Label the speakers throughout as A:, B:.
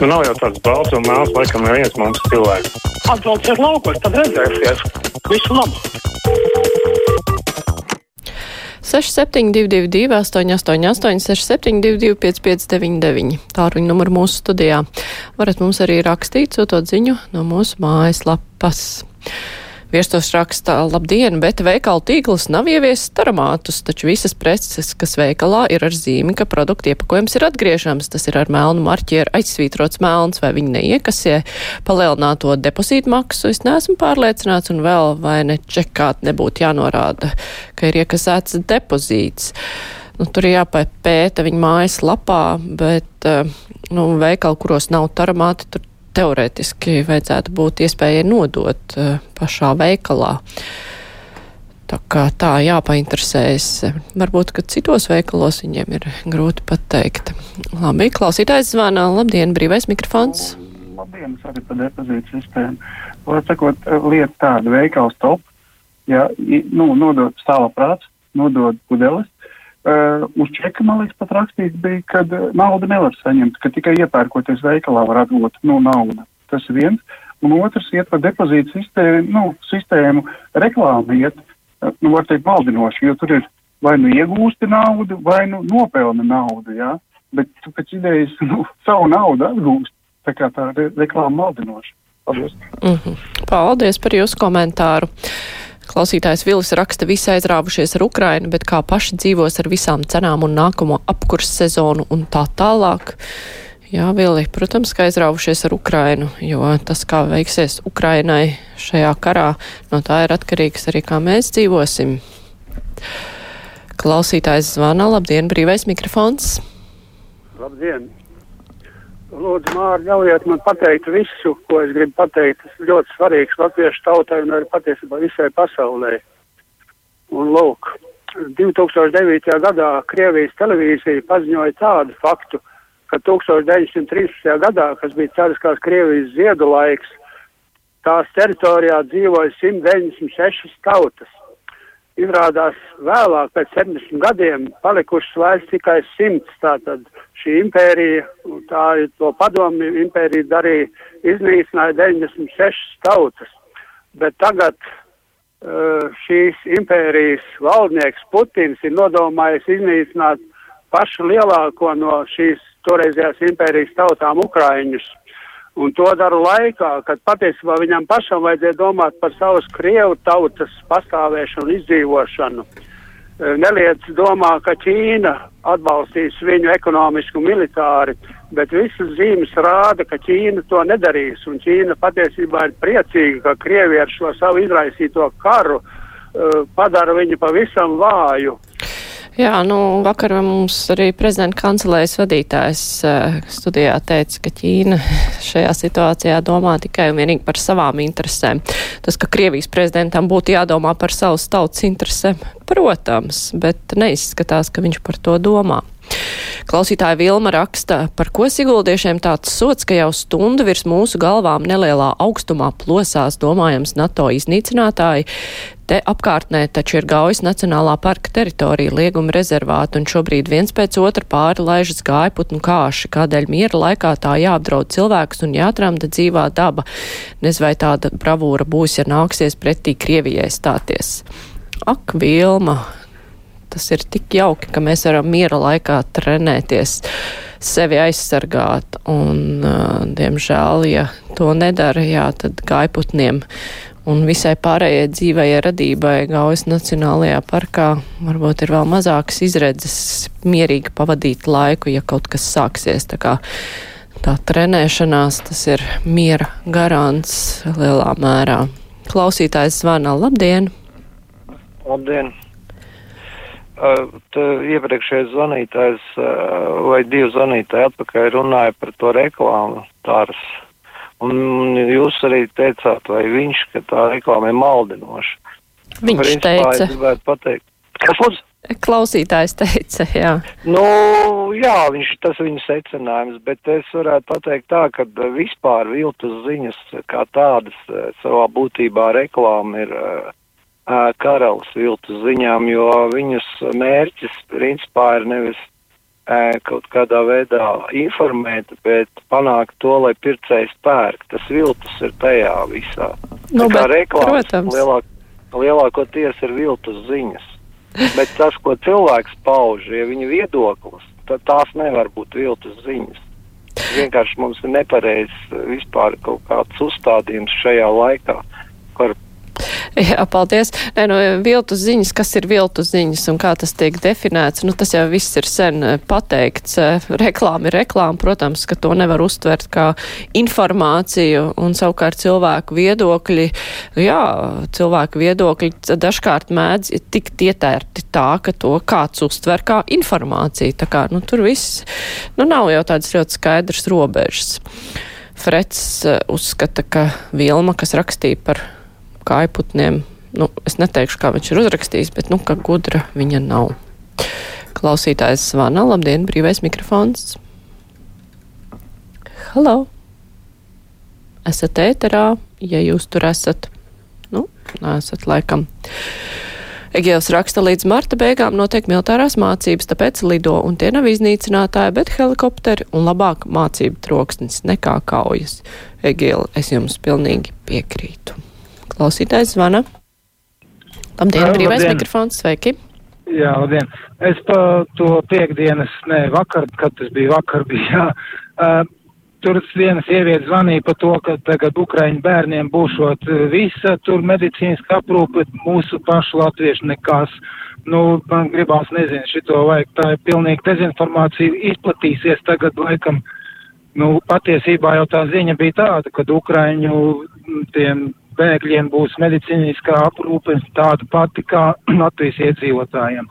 A: Nu, nav jau tāds balts un melns, laikam, neviens mums cilvēks.
B: Atbrauciet laukos, tad redzēsiet. Visu labu!
C: 6722, 888, 672, 559, tā ruņa numura mūsu studijā. Varat mums arī rakstīt, sūtot ziņu no mūsu mājaslapas. Viestos rakstā, labdien, bet veikalu tīkls nav ieviesis taramātus, taču visas preces, kas veikalā ir ar zīmi, ka produktu iepakojums ir atgriežams. Tas ir ar melnu marķieru aizsvītrots melns, vai viņi neiekasē palielināto depozītu maksu. Es neesmu pārliecināts un vēl vai ne čekāt nebūtu jānorāda, ka ir iekasēts depozīts. Nu, tur ir jāpēta viņa mājas lapā, bet nu, veikali, kuros nav taramāti, tur teorētiski vajadzētu būt iespējai nodot uh, pašā veikalā. Tā kā tā jāpainteresējas. Varbūt, ka citos veikalos viņiem ir grūti pateikt. Labi, klausītājs zvana. Labdien, brīvais mikrofons.
D: Labdien, es arī par depozītu sistēmu. Var sakot, lieta tāda veikals top, ja, nu, nodot stāva prāts, nodot pudeles, Uh, uz čeka, man liekas, pat rakstīts bija, ka uh, naudu nevar saņemt, ka tikai iepērkoties veikalā var atgūt nu, naudu. Tas viens. Un otrs iet par depozītu sistēmu, nu, sistēmu reklāmu iet, uh, nu, var teikt, maldinoši, jo tur ir vai nu iegūsti naudu, vai nu nopelni naudu, jā. Bet tu pēc idejas, nu, savu naudu atgūst. Tā kā tā re reklāma maldinoša. Paldies.
C: Mm -hmm. Paldies par jūsu komentāru. Klausītājs Vilis raksta, visi aizrāvušies ar Ukrainu, bet kā paši dzīvos ar visām cenām un nākamo apkurs sezonu un tā tālāk. Jā, Vili, protams, ka aizrāvušies ar Ukrainu, jo tas, kā veiksies Ukrainai šajā karā, no tā ir atkarīgs arī, kā mēs dzīvosim. Klausītājs zvana, labdien, brīvais mikrofons.
E: Labdien! Lūdzu, Mārķis, ļaujiet man pateikt visu, ko es gribu pateikt. Tas ir ļoti svarīgs latviešu tautai un arī patiesībā visai pasaulē. Un lūk, 2009. gadā Krievijas televīzija paziņoja tādu faktu, ka 1913. gadā, kas bija cariskās Krievijas ziedu laiks, tās teritorijā dzīvoja 196 tautas. Izrādās vēlāk, pēc 70 gadiem, palikušas vairs tikai 100. Tātad šī impērija, tā ir to padomi impērija darīja, iznīcināja 96 tautas. Bet tagad uh, šīs impērijas valdnieks Putins ir nodomājis iznīcināt pašu lielāko no šīs toreizējās impērijas tautām Ukraiņus. Un to daru laikā, kad patiesībā viņam pašam vajadzēja domāt par savas Krievu tautas pastāvēšanu, izdzīvošanu. E, neliec domā, ka Ķīna atbalstīs viņu ekonomiski un militāri, bet visas zīmes rāda, ka Ķīna to nedarīs. Un Ķīna patiesībā ir priecīga, ka Krievija ar šo savu izraisīto karu uh, padara viņu pavisam vāju.
C: Jā, nu, vakar mums arī prezidenta kancelējas vadītājs uh, studijā teica, ka Ķīna šajā situācijā domā tikai un vienīgi par savām interesēm. Tas, ka Krievijas prezidentam būtu jādomā par savas tautas interesēm, protams, bet neizskatās, ka viņš par to domā. Klausītāja Vilma raksta, par ko siguldiešiem tāds sots, ka jau stundu virs mūsu galvām nelielā augstumā plosās domājams NATO iznīcinātāji. Te apkārtnē taču ir Gaujas Nacionālā parka teritorija, lieguma rezervāta, un šobrīd viens pēc otra pāri laižas gājputnu kāši, kādēļ miera laikā tā jāapdraud cilvēkus un jātramda dzīvā daba. Nez vai tāda bravūra būs, ja nāksies pretī Krievijai stāties. Ak, Vilma, Tas ir tik jauki, ka mēs varam miera laikā trenēties, sevi aizsargāt. Un, diemžēl, ja to nedara, jā, tad gaiputniem un visai pārējai dzīvējai radībai Gaujas Nacionālajā parkā varbūt ir vēl mazākas izredzes mierīgi pavadīt laiku, ja kaut kas sāksies. Tā kā tā trenēšanās, tas ir miera garants lielā mērā. Klausītājs zvana, labdien!
F: Labdien! iepriekšējais zvanītājs vai divi zvanītāji atpakaļ runāja par to reklāmu tārs. Un jūs arī teicāt, vai viņš, ka tā reklāma ir maldinoša.
C: Viņš Principā, teica.
F: Es gribētu pateikt. Kas lūdzu?
C: Klausītājs teica, jā.
F: Nu, jā, viņš, tas viņa secinājums, bet es varētu pateikt tā, ka vispār viltus ziņas kā tādas savā būtībā reklāma ir uh, karalas viltu ziņām, jo viņas mērķis principā ir nevis kaut kādā veidā informēt, bet panākt to, lai pircējs pērk. Tas viltus ir tajā visā.
C: Nu, bet,
F: reklāmas
C: protams.
F: lielāk, lielākoties ir viltus ziņas. Bet tas, ko cilvēks pauž, ja viņa viedoklis, tad tās nevar būt viltus ziņas. Vienkārši mums ir nepareizs vispār kaut kāds uzstādījums šajā laikā, par
C: Jā, paldies. Nē, nu, viltus ziņas, kas ir viltus ziņas un kā tas tiek definēts, nu, tas jau viss ir sen eh, pateikts. Eh, Reklāma ir reklāma, protams, ka to nevar uztvert kā informāciju un savukārt cilvēku viedokļi, jā, cilvēku viedokļi dažkārt mēdz tikt ietērti tā, ka to kāds uztver kā informāciju. Tā kā, nu, tur viss, nu, nav jau tādas ļoti skaidrs robežas. Freds eh, uzskata, ka Vilma, kas rakstīja par kājputniem. Nu, es neteikšu, kā viņš ir uzrakstījis, bet nu, ka gudra viņa nav. Klausītājs zvana. Labdien, brīvais mikrofons. Halo! Esat ēterā, ja jūs tur esat. Nu, nesat laikam. Egēls raksta, līdz marta beigām notiek militārās mācības, tāpēc lido, un tie nav iznīcinātāji, bet helikopteri un labāk mācību troksnis nekā kaujas. Egēl, es jums pilnīgi piekrītu. Klausītājs zvana. Labdien, brīvais mikrofons, sveiki!
G: Jā, labdien. Es pa to piekdienas, ne, vakar, kad tas bija vakar, bija, jā, uh, tur viena sieviete zvanīja par to, ka tagad Ukraiņu bērniem būšot visa tur medicīniska aprūpe, mūsu pašu latviešu nekas. Nu, man gribās, nezinu, šito vajag, tā ir pilnīgi dezinformācija izplatīsies tagad laikam. Nu, patiesībā jau tā ziņa bija tāda, ka Ukraiņu tiem bēgļiem būs medicīniskā aprūpe tāda pati kā Latvijas iedzīvotājiem.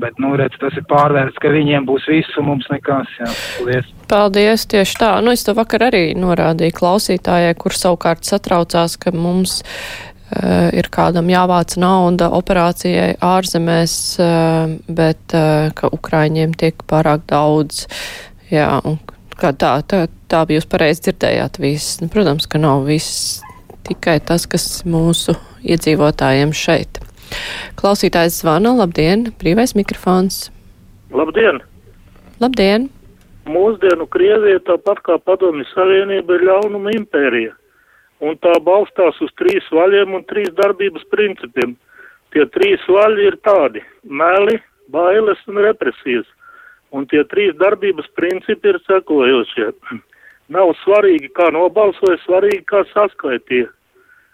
G: Bet, nu, redz, tas ir pārvērts, ka viņiem būs viss un mums nekas. Jā, paldies.
C: Paldies, tieši tā. Nu, es to vakar arī norādīju klausītājai, kur savukārt satraucās, ka mums uh, ir kādam jāvāc nauda operācijai ārzemēs, uh, bet uh, ka Ukraiņiem tiek pārāk daudz. Jā, un kā tā, tā, tā jūs pareizi dzirdējāt viss. Nu, protams, ka nav viss tikai tas, kas mūsu iedzīvotājiem šeit. Klausītājs zvana, labdien, brīvais mikrofons.
H: Labdien!
C: Labdien!
H: Mūsdienu Krievija, tāpat kā Padomju Savienība, ir ļaunuma impērija, un tā balstās uz trīs vaļiem un trīs darbības principiem. Tie trīs vaļi ir tādi - meli, bailes un represijas, un tie trīs darbības principi ir sekojošie. Nav svarīgi, kā nobalsoja, svarīgi, kā saskaitīja.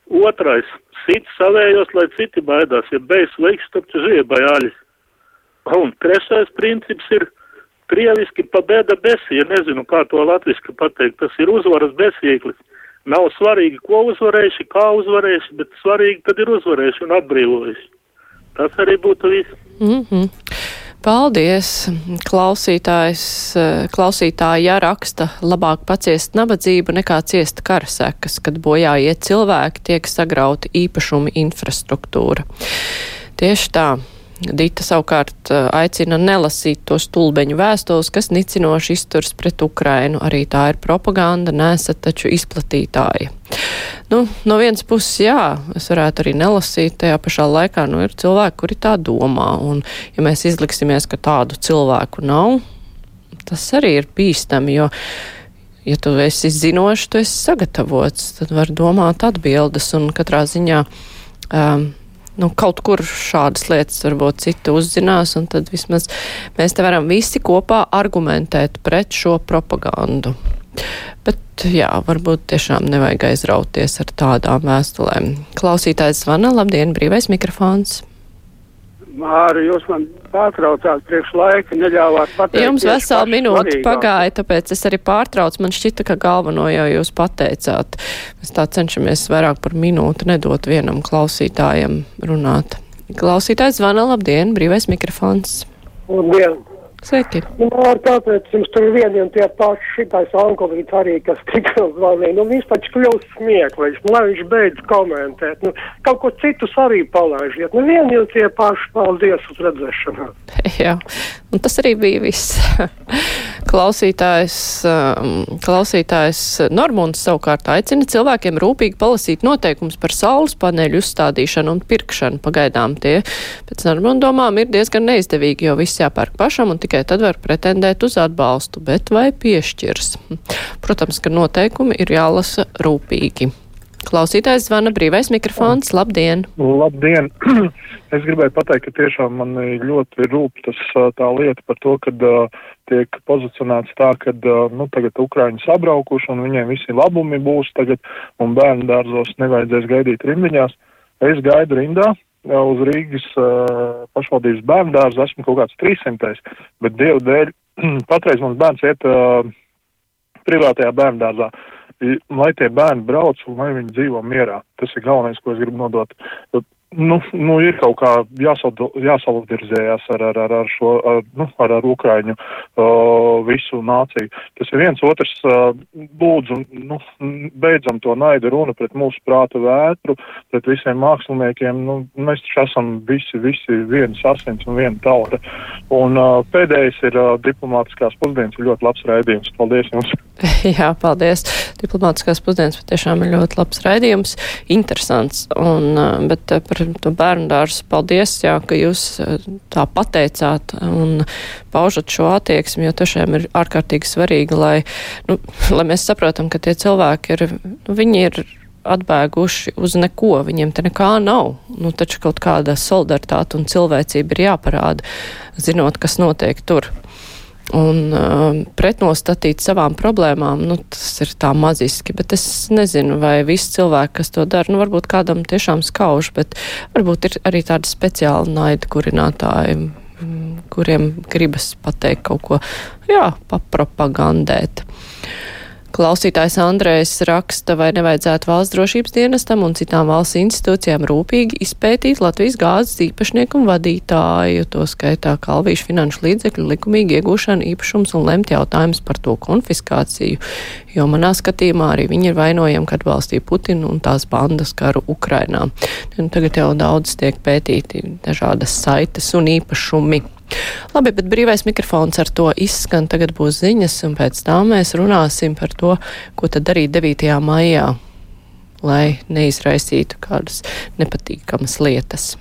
H: Otrais - sit savējos, lai citi baidās, ja beigas veiks, tad žiebajāļi. Un trešais princips ir krieviski pabēda besija, nezinu, kā to latviski pateikt, tas ir uzvaras besīklis. Nav svarīgi, ko uzvarējuši, kā uzvarējuši, bet svarīgi, kad ir uzvarējuši un atbrīvojuši. Tas arī būtu viss.
C: Mm -hmm. Paldies! Klausītājs, eh, klausītāja raksta, labāk paciest nabadzību nekā ciest karasekas, kad bojā iet cilvēki, tiek sagrauti īpašumi infrastruktūra. Tieši tā. Dita savukārt eh, aicina nelasīt to stulbeņu vēstules, kas nicinoši izturs pret Ukrainu. Arī tā ir propaganda, nesat taču izplatītāji. Nu, no vienas puses, jā, es varētu arī nelasīt, tajā pašā laikā, nu, ir cilvēki, kuri tā domā, un ja mēs izliksimies, ka tādu cilvēku nav, tas arī ir bīstami, jo, ja tu esi zinošs, tu esi sagatavots, tad var domāt atbildes, un katrā ziņā, um, nu, kaut kur šādas lietas varbūt citi uzzinās, un tad vismaz mēs te varam visi kopā argumentēt pret šo propagandu. Bet, jā, varbūt tiešām nevajag aizrauties ar tādām vēstulēm. Klausītājs zvana, labdien, brīvais mikrofons.
E: Māri, jūs man pārtraucāt priekš laika, neļāvāt pateikt.
C: Jums vesela minūte pagāja, tāpēc es arī pārtraucu. Man šķita, ka galveno jau jūs pateicāt. Mēs tā cenšamies vairāk par minūti nedot vienam klausītājam runāt. Klausītājs zvana, labdien, brīvais mikrofons.
I: Labdien!
C: Sveiki!
I: Nu, ar kāpēc jums tur vieni un tie paši šitais alkoholīts arī, kas tikko zvanīja, nu viņš taču kļūst smieklīgs, nu lai viņš beidz komentēt, nu kaut ko citus arī palaižiet, nu vieni un tie paši, paldies uz redzēšanu.
C: Jā, un tas arī bija viss. Klausītājs, um, klausītājs Normunds savukārt aicina cilvēkiem rūpīgi palasīt noteikums par saules paneļu uzstādīšanu un pirkšanu. Pagaidām tie pēc Normunda domām ir diezgan neizdevīgi, jo viss jāpērk pašam un tikai tikai tad var pretendēt uz atbalstu, bet vai piešķirs? Protams, ka noteikumi ir jālasa rūpīgi. Klausītājs zvana brīvais mikrofons. Labdien!
J: Labdien! Es gribēju pateikt, ka tiešām man ļoti rūp tas tā lieta par to, ka uh, tiek pozicionēts tā, ka uh, nu, tagad Ukraiņi sabraukuši un viņiem visi labumi būs tagad un bērnu dārzos nevajadzēs gaidīt rindiņās. Es gaidu rindā, uz Rīgas uh, pašvaldības bērnu dārzu esmu kaut kāds 300, bet Dievu dēļ patreiz mums bērns iet uh, privātajā bērnu dārzā. Lai tie bērni brauc un lai viņi dzīvo mierā. Tas ir galvenais, ko es gribu nodot. Nu, nu, ir kaut kā jāsolidarizējās ar, ar, ar, ar šo, ar, nu, ar, ar Ukraiņu uh, visu nāciju. Tas ir viens otrs, uh, lūdzu, nu, beidzam to naidu runu pret mūsu prāta vētru, pret visiem māksliniekiem. Nu, mēs taču esam visi, visi viens asins un viena tauta. Un uh, pēdējais ir uh, diplomātiskās pusdienas, ir ļoti labs raidījums. Paldies jums!
C: Jā, paldies! Diplomātiskās pusdienas patiešām ir ļoti labs raidījums, interesants. Un, uh, bet par par to bērnu dārzu. Paldies, jā, ka jūs eh, tā pateicāt un paužat šo attieksmi, jo tiešām ir ārkārtīgi svarīgi, lai, nu, lai mēs saprotam, ka tie cilvēki ir, nu, viņi ir atbēguši uz neko, viņiem te nekā nav. Nu, taču kaut kāda solidaritāte un cilvēcība ir jāparāda, zinot, kas notiek tur un uh, pretnostatīt savām problēmām, nu, tas ir tā maziski, bet es nezinu, vai visi cilvēki, kas to dara, nu, varbūt kādam tiešām skauž, bet varbūt ir arī tādi speciāli naida kurinātāji, kuriem gribas pateikt kaut ko, jā, papropagandēt. Klausītājs Andrēs raksta, vai nevajadzētu valsts drošības dienestam un citām valsts institūcijām rūpīgi izpētīt Latvijas gāzes īpašnieku un vadītāju, to skaitā kalvīšu finanšu līdzekļu likumīgi iegūšanu īpašums un lemt jautājums par to konfiskāciju, jo manā skatījumā arī viņi ir vainojami, ka atbalstīja Putinu un tās bandas karu Ukrainā. Un tagad jau daudz tiek pētīti dažādas saites un īpašumi. Labi, bet brīvais mikrofons ar to izskan. Tagad būs ziņas, un pēc tam mēs runāsim par to, ko tad darīt 9. maijā, lai neizraisītu kādas nepatīkamas lietas.